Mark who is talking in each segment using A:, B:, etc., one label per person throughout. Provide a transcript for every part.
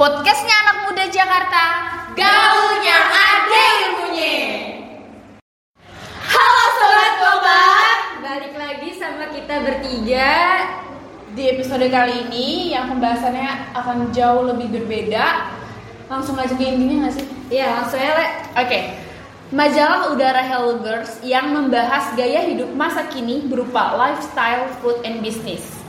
A: Podcastnya anak muda Jakarta Gaulnya ada ilmunya. Halo Sobat Bobat
B: Balik lagi sama kita bertiga
A: Di episode kali ini yang pembahasannya akan jauh lebih berbeda. Langsung aja ke intinya gak sih?
B: Iya langsung ya Le.
A: Oke. Majalah udara Hello Girls yang membahas gaya hidup masa kini berupa lifestyle, food, and business.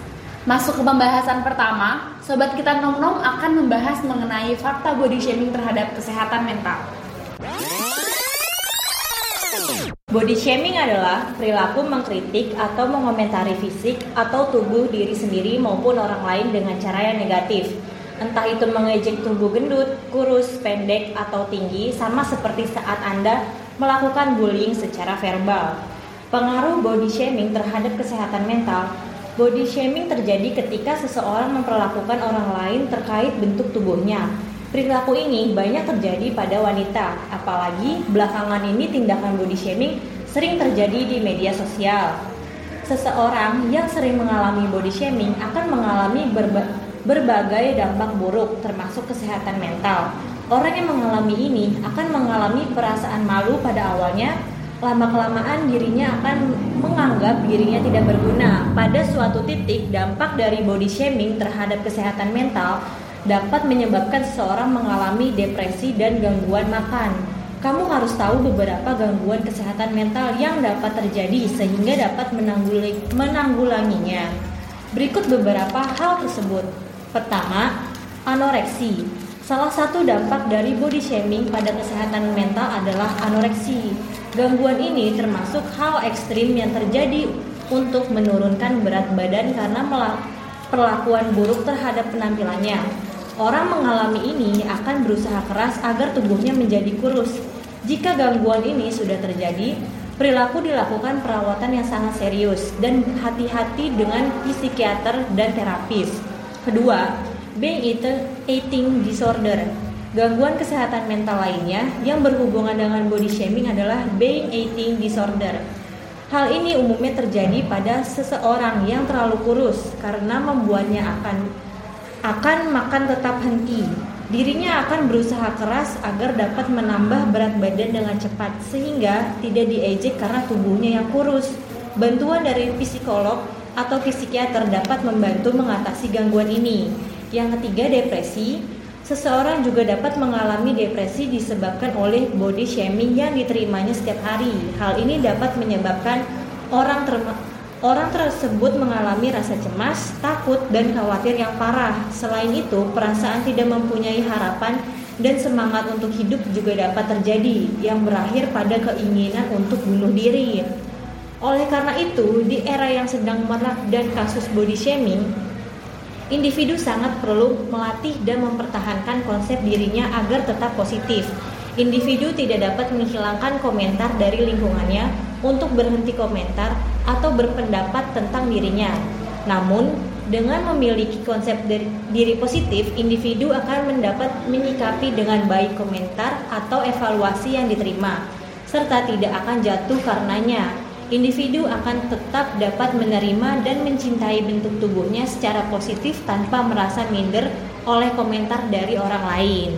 A: Masuk ke pembahasan pertama, sobat kita nom-nom akan membahas mengenai fakta body shaming terhadap kesehatan mental.
B: Body shaming adalah perilaku mengkritik atau mengomentari fisik atau tubuh diri sendiri maupun orang lain dengan cara yang negatif Entah itu mengejek tubuh gendut, kurus, pendek, atau tinggi Sama seperti saat Anda melakukan bullying secara verbal Pengaruh body shaming terhadap kesehatan mental Body shaming terjadi ketika seseorang memperlakukan orang lain terkait bentuk tubuhnya Perilaku ini banyak terjadi pada wanita, apalagi belakangan ini tindakan body shaming sering terjadi di media sosial. Seseorang yang sering mengalami body shaming akan mengalami berba berbagai dampak buruk termasuk kesehatan mental. Orang yang mengalami ini akan mengalami perasaan malu pada awalnya, lama-kelamaan dirinya akan menganggap dirinya tidak berguna. Pada suatu titik, dampak dari body shaming terhadap kesehatan mental dapat menyebabkan seseorang mengalami depresi dan gangguan makan. Kamu harus tahu beberapa gangguan kesehatan mental yang dapat terjadi sehingga dapat menanggulanginya. Berikut beberapa hal tersebut. Pertama, anoreksi. Salah satu dampak dari body shaming pada kesehatan mental adalah anoreksi. Gangguan ini termasuk hal ekstrim yang terjadi untuk menurunkan berat badan karena perlakuan buruk terhadap penampilannya. Orang mengalami ini akan berusaha keras agar tubuhnya menjadi kurus. Jika gangguan ini sudah terjadi, perilaku dilakukan perawatan yang sangat serius dan hati-hati dengan psikiater dan terapis. Kedua, binge eating disorder. Gangguan kesehatan mental lainnya yang berhubungan dengan body shaming adalah binge eating disorder. Hal ini umumnya terjadi pada seseorang yang terlalu kurus karena membuatnya akan akan makan tetap henti. Dirinya akan berusaha keras agar dapat menambah berat badan dengan cepat sehingga tidak diejek karena tubuhnya yang kurus. Bantuan dari psikolog atau psikiater dapat membantu mengatasi gangguan ini. Yang ketiga, depresi. Seseorang juga dapat mengalami depresi disebabkan oleh body shaming yang diterimanya setiap hari. Hal ini dapat menyebabkan orang Orang tersebut mengalami rasa cemas, takut, dan khawatir yang parah. Selain itu, perasaan tidak mempunyai harapan dan semangat untuk hidup juga dapat terjadi, yang berakhir pada keinginan untuk bunuh diri. Oleh karena itu, di era yang sedang merak dan kasus body shaming, individu sangat perlu melatih dan mempertahankan konsep dirinya agar tetap positif. Individu tidak dapat menghilangkan komentar dari lingkungannya untuk berhenti komentar atau berpendapat tentang dirinya. Namun, dengan memiliki konsep diri positif, individu akan mendapat menyikapi dengan baik komentar atau evaluasi yang diterima, serta tidak akan jatuh karenanya. Individu akan tetap dapat menerima dan mencintai bentuk tubuhnya secara positif tanpa merasa minder oleh komentar dari orang lain.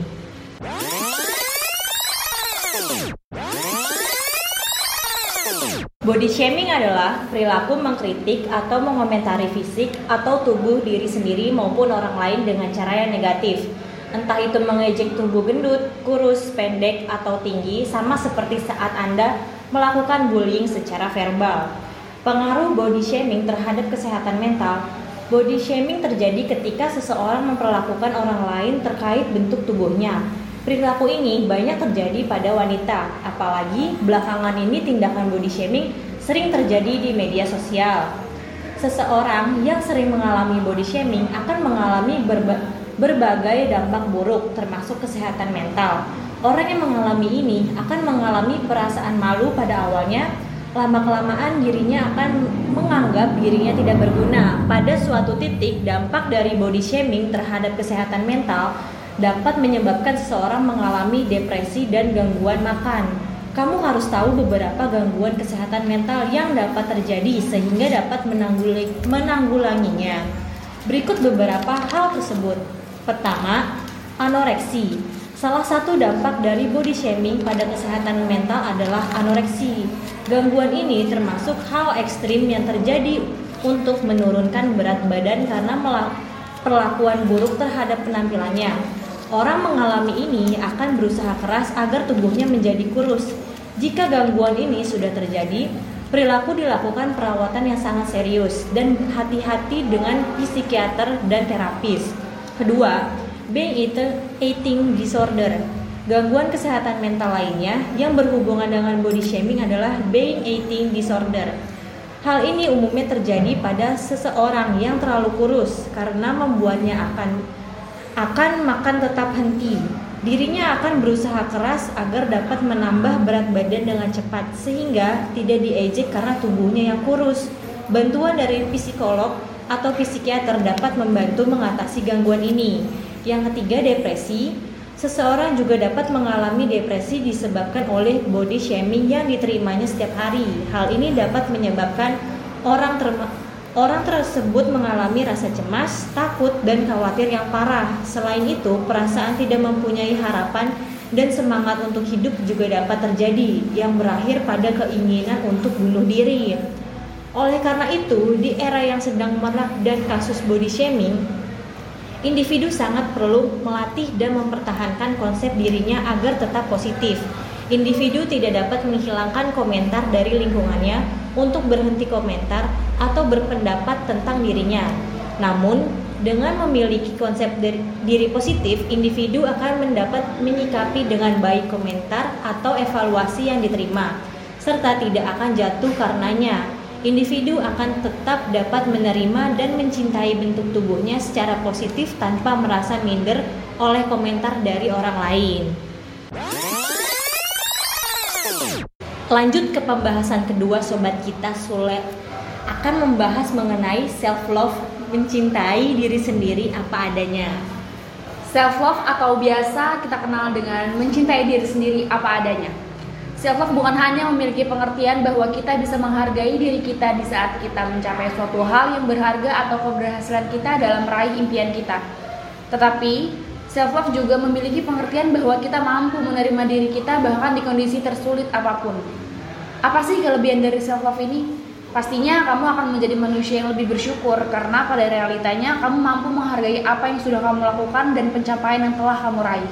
B: Body shaming adalah perilaku mengkritik atau mengomentari fisik atau tubuh diri sendiri maupun orang lain dengan cara yang negatif. Entah itu mengejek tubuh gendut, kurus, pendek, atau tinggi, sama seperti saat Anda melakukan bullying secara verbal. Pengaruh body shaming terhadap kesehatan mental Body shaming terjadi ketika seseorang memperlakukan orang lain terkait bentuk tubuhnya, Perilaku ini banyak terjadi pada wanita, apalagi belakangan ini tindakan body shaming sering terjadi di media sosial. Seseorang yang sering mengalami body shaming akan mengalami berba berbagai dampak buruk termasuk kesehatan mental. Orang yang mengalami ini akan mengalami perasaan malu pada awalnya, lama-kelamaan dirinya akan menganggap dirinya tidak berguna. Pada suatu titik, dampak dari body shaming terhadap kesehatan mental dapat menyebabkan seseorang mengalami depresi dan gangguan makan. Kamu harus tahu beberapa gangguan kesehatan mental yang dapat terjadi sehingga dapat menanggulanginya. Berikut beberapa hal tersebut. Pertama, Anoreksi Salah satu dampak dari body shaming pada kesehatan mental adalah anoreksi. Gangguan ini termasuk hal ekstrim yang terjadi untuk menurunkan berat badan karena perlakuan buruk terhadap penampilannya. Orang mengalami ini akan berusaha keras agar tubuhnya menjadi kurus. Jika gangguan ini sudah terjadi, perilaku dilakukan perawatan yang sangat serius dan hati-hati dengan psikiater dan terapis. Kedua, being eating disorder. Gangguan kesehatan mental lainnya yang berhubungan dengan body shaming adalah being eating disorder. Hal ini umumnya terjadi pada seseorang yang terlalu kurus karena membuatnya akan akan makan tetap henti. Dirinya akan berusaha keras agar dapat menambah berat badan dengan cepat sehingga tidak diejek karena tubuhnya yang kurus. Bantuan dari psikolog atau psikiater dapat membantu mengatasi gangguan ini. Yang ketiga, depresi. Seseorang juga dapat mengalami depresi disebabkan oleh body shaming yang diterimanya setiap hari. Hal ini dapat menyebabkan orang orang tersebut mengalami rasa cemas, takut, dan khawatir yang parah. Selain itu, perasaan tidak mempunyai harapan dan semangat untuk hidup juga dapat terjadi, yang berakhir pada keinginan untuk bunuh diri. Oleh karena itu, di era yang sedang merak dan kasus body shaming, individu sangat perlu melatih dan mempertahankan konsep dirinya agar tetap positif. Individu tidak dapat menghilangkan komentar dari lingkungannya untuk berhenti komentar atau berpendapat tentang dirinya. Namun, dengan memiliki konsep diri positif, individu akan mendapat menyikapi dengan baik komentar atau evaluasi yang diterima, serta tidak akan jatuh karenanya individu akan tetap dapat menerima dan mencintai bentuk tubuhnya secara positif tanpa merasa minder oleh komentar dari orang lain. Lanjut ke pembahasan kedua sobat kita Sulet akan membahas mengenai self love, mencintai diri sendiri apa adanya.
A: Self love atau biasa kita kenal dengan mencintai diri sendiri apa adanya. Self love bukan hanya memiliki pengertian bahwa kita bisa menghargai diri kita di saat kita mencapai suatu hal yang berharga atau keberhasilan kita dalam meraih impian kita. Tetapi, self love juga memiliki pengertian bahwa kita mampu menerima diri kita bahkan di kondisi tersulit apa pun. Apa sih kelebihan dari self love ini? Pastinya kamu akan menjadi manusia yang lebih bersyukur karena pada realitanya kamu mampu menghargai apa yang sudah kamu lakukan dan pencapaian yang telah kamu raih.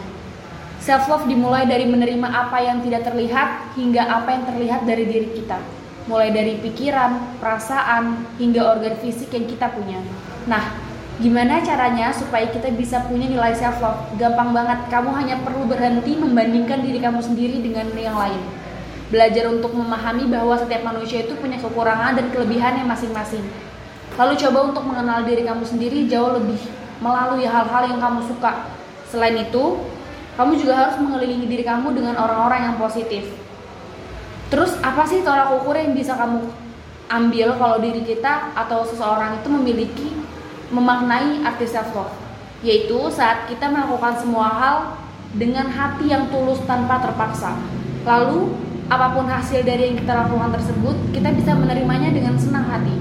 A: Self love dimulai dari menerima apa yang tidak terlihat hingga apa yang terlihat dari diri kita. Mulai dari pikiran, perasaan, hingga organ fisik yang kita punya. Nah, gimana caranya supaya kita bisa punya nilai self love? Gampang banget, kamu hanya perlu berhenti membandingkan diri kamu sendiri dengan yang lain. Belajar untuk memahami bahwa setiap manusia itu punya kekurangan dan kelebihannya masing-masing. Lalu coba untuk mengenal diri kamu sendiri jauh lebih melalui hal-hal yang kamu suka. Selain itu, kamu juga harus mengelilingi diri kamu dengan orang-orang yang positif. Terus apa sih tolak ukur yang bisa kamu ambil kalau diri kita atau seseorang itu memiliki memaknai arti self love? Yaitu saat kita melakukan semua hal dengan hati yang tulus tanpa terpaksa. Lalu apa pun hasil dari yang kita lakukan tersebut, kita bisa menerimanya dengan senang hati.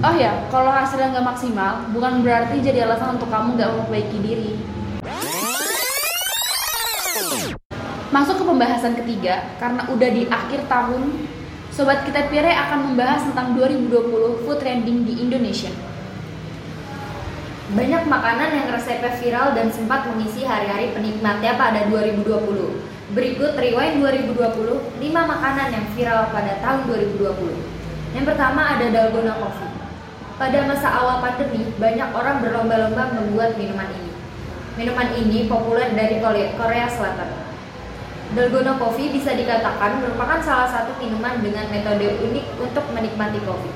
A: Oh ya, kalau hasilnya nggak maksimal, bukan berarti jadi alasan untuk kamu nggak memperbaiki diri. Masuk ke pembahasan ketiga, karena udah di akhir tahun, Sobat Kita Pire akan membahas tentang 2020 food trending di Indonesia.
B: Banyak makanan yang resepnya viral dan sempat mengisi hari-hari penikmatnya pada 2020. Berikut Rewind 2020, 5 makanan yang viral pada tahun 2020. Yang pertama ada Dalgona Coffee. Pada masa awal pandemi, banyak orang berlomba-lomba membuat minuman ini. Minuman ini populer dari Korea Selatan. Dalgona Coffee bisa dikatakan merupakan salah satu minuman dengan metode unik untuk menikmati kopi.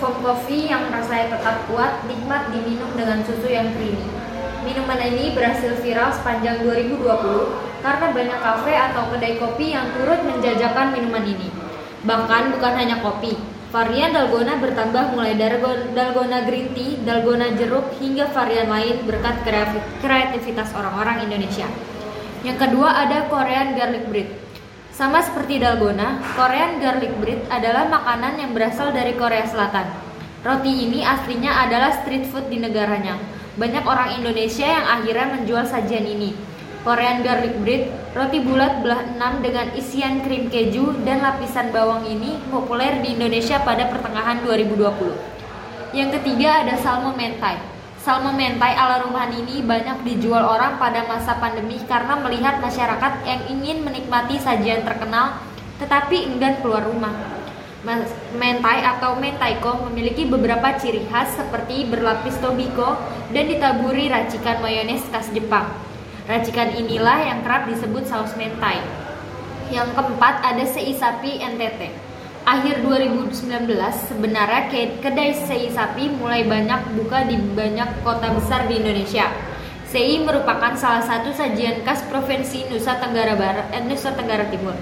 B: Foam coffee yang rasanya tetap kuat, nikmat diminum dengan susu yang creamy. Minuman ini berhasil viral sepanjang 2020 karena banyak kafe atau kedai kopi yang turut menjajakan minuman ini. Bahkan bukan hanya kopi, varian dalgona bertambah mulai dari dalgona green tea, dalgona jeruk, hingga varian lain berkat kreativitas orang-orang Indonesia. Yang kedua ada Korean garlic bread. Sama seperti dalgona, Korean garlic bread adalah makanan yang berasal dari Korea Selatan. Roti ini aslinya adalah street food di negaranya.
C: Banyak orang Indonesia yang akhirnya menjual sajian ini. Korean garlic bread, roti bulat belah enam dengan isian krim keju dan lapisan bawang ini populer di Indonesia pada pertengahan 2020. Yang ketiga ada salmon mentai. Salmon mentai ala rumahan ini banyak dijual orang pada masa pandemi karena melihat masyarakat yang ingin menikmati sajian terkenal tetapi enggan keluar rumah. Mentai atau mentaiko memiliki beberapa ciri khas seperti berlapis tobiko dan ditaburi racikan mayones khas Jepang. Racikan inilah yang kerap disebut saus mentai. Yang keempat ada sei sapi NTT. Akhir 2019 sebenarnya kedai sei sapi mulai banyak buka di banyak kota besar di Indonesia. Sei merupakan salah satu sajian khas Provinsi Nusa Tenggara Barat eh, Nusa Tenggara Timur.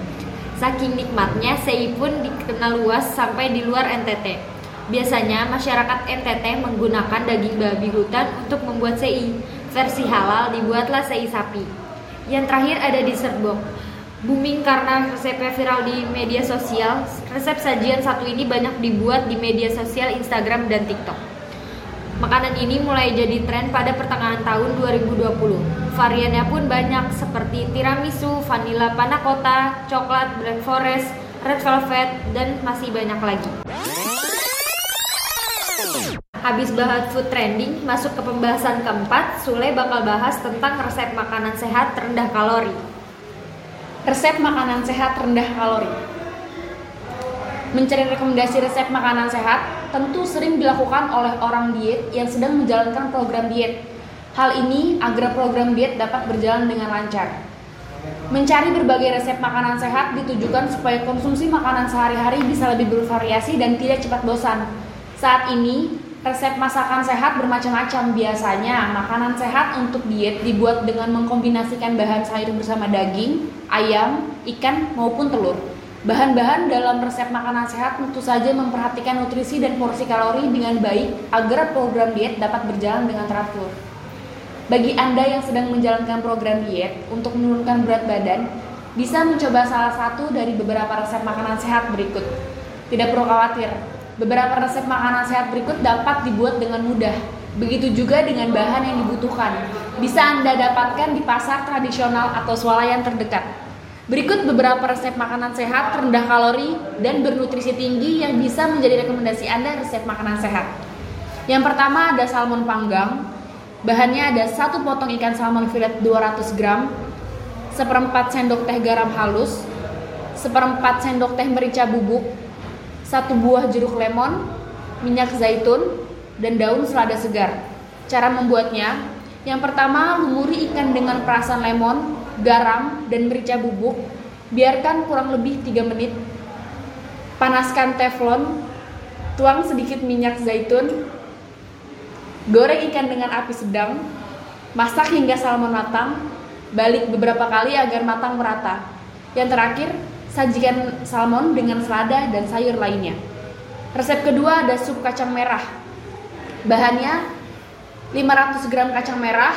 C: Saking nikmatnya, sei pun dikenal luas sampai di luar NTT. Biasanya masyarakat NTT menggunakan daging babi hutan untuk membuat sei versi halal dibuatlah sei sapi. Yang terakhir ada dessert box. Booming karena resepnya viral di media sosial, resep sajian satu ini banyak dibuat di media sosial Instagram dan TikTok. Makanan ini mulai jadi tren pada pertengahan tahun 2020. Variannya pun banyak seperti tiramisu, vanilla panna cotta, coklat, black forest, red velvet, dan masih banyak lagi. Habis bahas food trending, masuk ke pembahasan keempat, Sule bakal bahas tentang resep makanan sehat rendah kalori.
A: Resep makanan sehat rendah kalori. Mencari rekomendasi resep makanan sehat tentu sering dilakukan oleh orang diet yang sedang menjalankan program diet. Hal ini agar program diet dapat berjalan dengan lancar. Mencari berbagai resep makanan sehat ditujukan supaya konsumsi makanan sehari-hari bisa lebih bervariasi dan tidak cepat bosan. Saat ini, Resep masakan sehat bermacam-macam. Biasanya, makanan sehat untuk diet dibuat dengan mengkombinasikan bahan sayur bersama daging, ayam, ikan, maupun telur. Bahan-bahan dalam resep makanan sehat tentu saja memperhatikan nutrisi dan porsi kalori dengan baik agar program diet dapat berjalan dengan teratur. Bagi Anda yang sedang menjalankan program diet untuk menurunkan berat badan, bisa mencoba salah satu dari beberapa resep makanan sehat berikut. Tidak perlu khawatir, Beberapa resep makanan sehat berikut dapat dibuat dengan mudah. Begitu juga dengan bahan yang dibutuhkan. Bisa Anda dapatkan di pasar tradisional atau swalayan terdekat. Berikut beberapa resep makanan sehat, rendah kalori, dan bernutrisi tinggi yang bisa menjadi rekomendasi Anda resep makanan sehat. Yang pertama ada salmon panggang. Bahannya ada satu potong ikan salmon fillet 200 gram, seperempat sendok teh garam halus, seperempat sendok teh merica bubuk, satu buah jeruk lemon, minyak zaitun, dan daun selada segar. Cara membuatnya, yang pertama lumuri ikan dengan perasan lemon, garam, dan merica bubuk. Biarkan kurang lebih 3 menit. Panaskan teflon, tuang sedikit minyak zaitun, goreng ikan dengan api sedang, masak hingga salmon matang, balik beberapa kali agar matang merata. Yang terakhir, Sajikan salmon dengan selada dan sayur lainnya. Resep kedua ada sup kacang merah. Bahannya 500 gram kacang merah,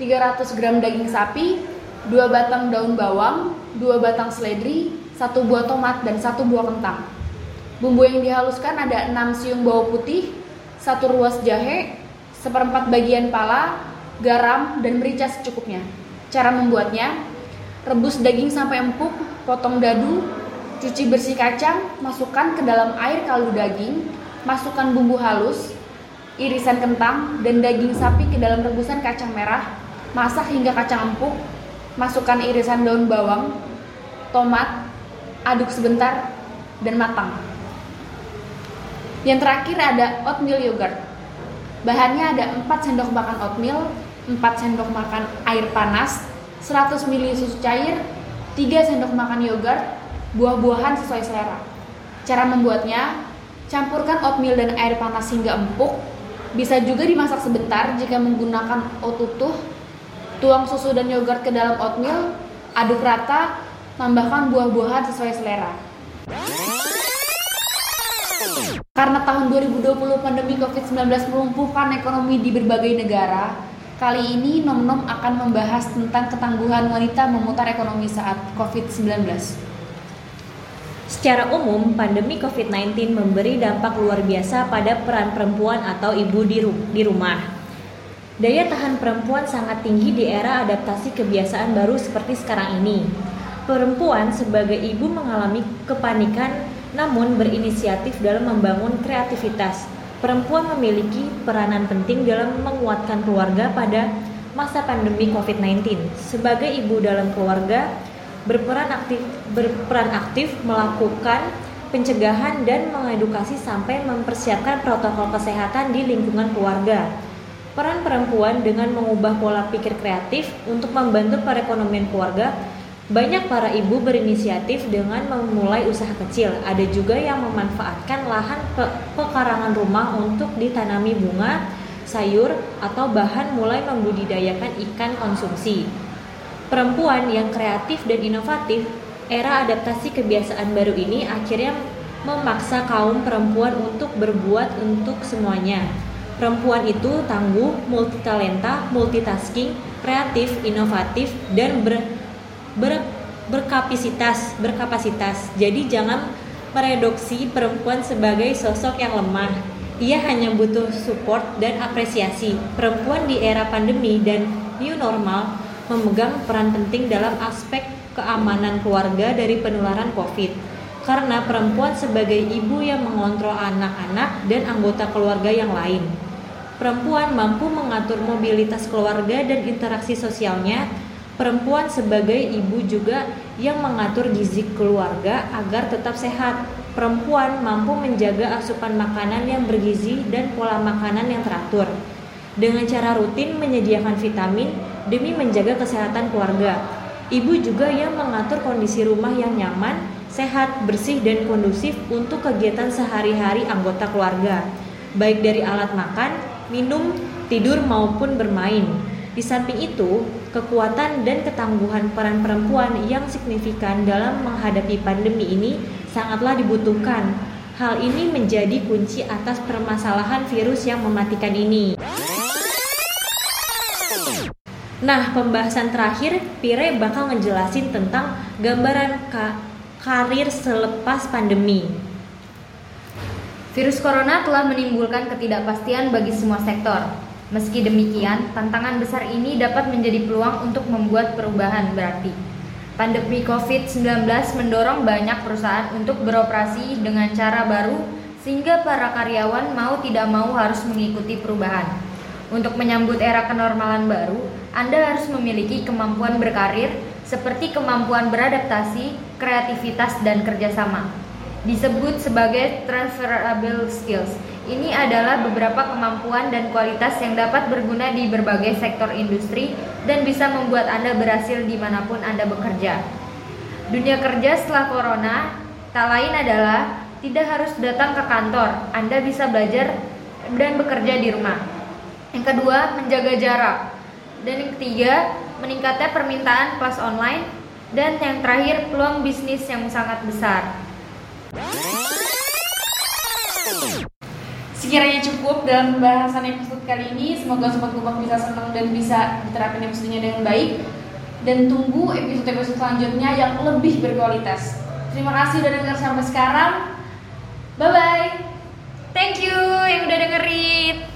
A: 300 gram daging sapi, 2 batang daun bawang, 2 batang seledri, 1 buah tomat, dan 1 buah kentang. Bumbu yang dihaluskan ada 6 siung bawang putih, 1 ruas jahe, seperempat bagian pala, garam, dan merica secukupnya. Cara membuatnya, rebus daging sampai empuk potong dadu, cuci bersih kacang, masukkan ke dalam air kaldu daging, masukkan bumbu halus, irisan kentang, dan daging sapi ke dalam rebusan kacang merah, masak hingga kacang empuk, masukkan irisan daun bawang, tomat, aduk sebentar, dan matang. Yang terakhir ada oatmeal yogurt. Bahannya ada 4 sendok makan oatmeal, 4 sendok makan air panas, 100 ml susu cair, 3 sendok makan yogurt, buah-buahan sesuai selera. Cara membuatnya, campurkan oatmeal dan air panas hingga empuk. Bisa juga dimasak sebentar jika menggunakan oat utuh. Tuang susu dan yogurt ke dalam oatmeal, aduk rata, tambahkan buah-buahan sesuai selera. Karena tahun 2020 pandemi COVID-19 melumpuhkan ekonomi di berbagai negara, Kali ini Nom Nom akan membahas tentang ketangguhan wanita memutar ekonomi saat COVID-19.
C: Secara umum, pandemi COVID-19 memberi dampak luar biasa pada peran perempuan atau ibu di, ru di rumah.
B: Daya tahan perempuan sangat tinggi di era adaptasi kebiasaan baru seperti sekarang ini. Perempuan sebagai ibu mengalami kepanikan namun berinisiatif dalam membangun kreativitas. Perempuan memiliki peranan penting dalam menguatkan keluarga pada masa pandemi COVID-19. Sebagai ibu dalam keluarga, berperan aktif berperan aktif melakukan pencegahan dan mengedukasi sampai mempersiapkan protokol kesehatan di lingkungan keluarga. Peran perempuan dengan mengubah pola pikir kreatif untuk membantu perekonomian keluarga. Banyak para ibu berinisiatif dengan memulai usaha kecil. Ada juga yang memanfaatkan lahan pe pekarangan rumah untuk ditanami bunga, sayur, atau bahan mulai membudidayakan ikan konsumsi. Perempuan yang kreatif dan inovatif, era adaptasi kebiasaan baru ini akhirnya memaksa kaum perempuan untuk berbuat untuk semuanya Perempuan itu tangguh, multitalenta, multitasking, kreatif, inovatif, dan ber, ber, berkapasitas, berkapasitas. Jadi jangan mereduksi perempuan sebagai sosok yang lemah. Ia hanya butuh support dan apresiasi. Perempuan di era pandemi dan new normal memegang peran penting dalam aspek keamanan keluarga dari penularan COVID. Karena perempuan sebagai ibu yang mengontrol anak-anak dan anggota keluarga yang lain Perempuan mampu mengatur mobilitas keluarga dan interaksi sosialnya. Perempuan sebagai ibu juga yang mengatur gizi keluarga agar tetap sehat. Perempuan mampu menjaga asupan makanan yang bergizi dan pola makanan yang teratur. Dengan cara rutin menyediakan vitamin demi menjaga kesehatan keluarga. Ibu juga yang mengatur kondisi rumah yang nyaman, sehat, bersih, dan kondusif untuk kegiatan sehari-hari anggota keluarga, baik dari alat makan, minum, tidur maupun bermain. Di samping itu, kekuatan dan ketangguhan peran perempuan yang signifikan dalam menghadapi pandemi ini sangatlah dibutuhkan. Hal ini menjadi kunci atas permasalahan virus yang mematikan ini. Nah, pembahasan terakhir, Pire bakal ngejelasin tentang gambaran ka karir selepas pandemi.
C: Virus corona telah menimbulkan ketidakpastian bagi semua sektor. Meski demikian, tantangan besar ini dapat menjadi peluang untuk membuat perubahan berarti. Pandemi COVID-19 mendorong banyak perusahaan untuk beroperasi dengan cara baru sehingga para karyawan mau tidak mau harus mengikuti perubahan. Untuk menyambut era kenormalan baru, Anda harus memiliki kemampuan berkarir seperti kemampuan beradaptasi, kreativitas, dan kerjasama disebut sebagai transferable skills. Ini adalah beberapa kemampuan dan kualitas yang dapat berguna di berbagai sektor industri dan bisa membuat Anda berhasil di mana pun Anda bekerja. Dunia kerja setelah corona tak lain adalah tidak harus datang ke kantor. Anda bisa belajar dan bekerja di rumah. Yang kedua, menjaga jarak. Dan yang ketiga, meningkatnya permintaan kelas online. Dan yang terakhir, peluang bisnis yang sangat besar. Sekiranya cukup dalam pembahasan episode kali ini, semoga sobat kubang bisa senang dan bisa diterapkan episodenya dengan baik. Dan tunggu episode-episode selanjutnya yang lebih berkualitas. Terima kasih udah dengar sampai sekarang. Bye bye. Thank you yang udah dengerin.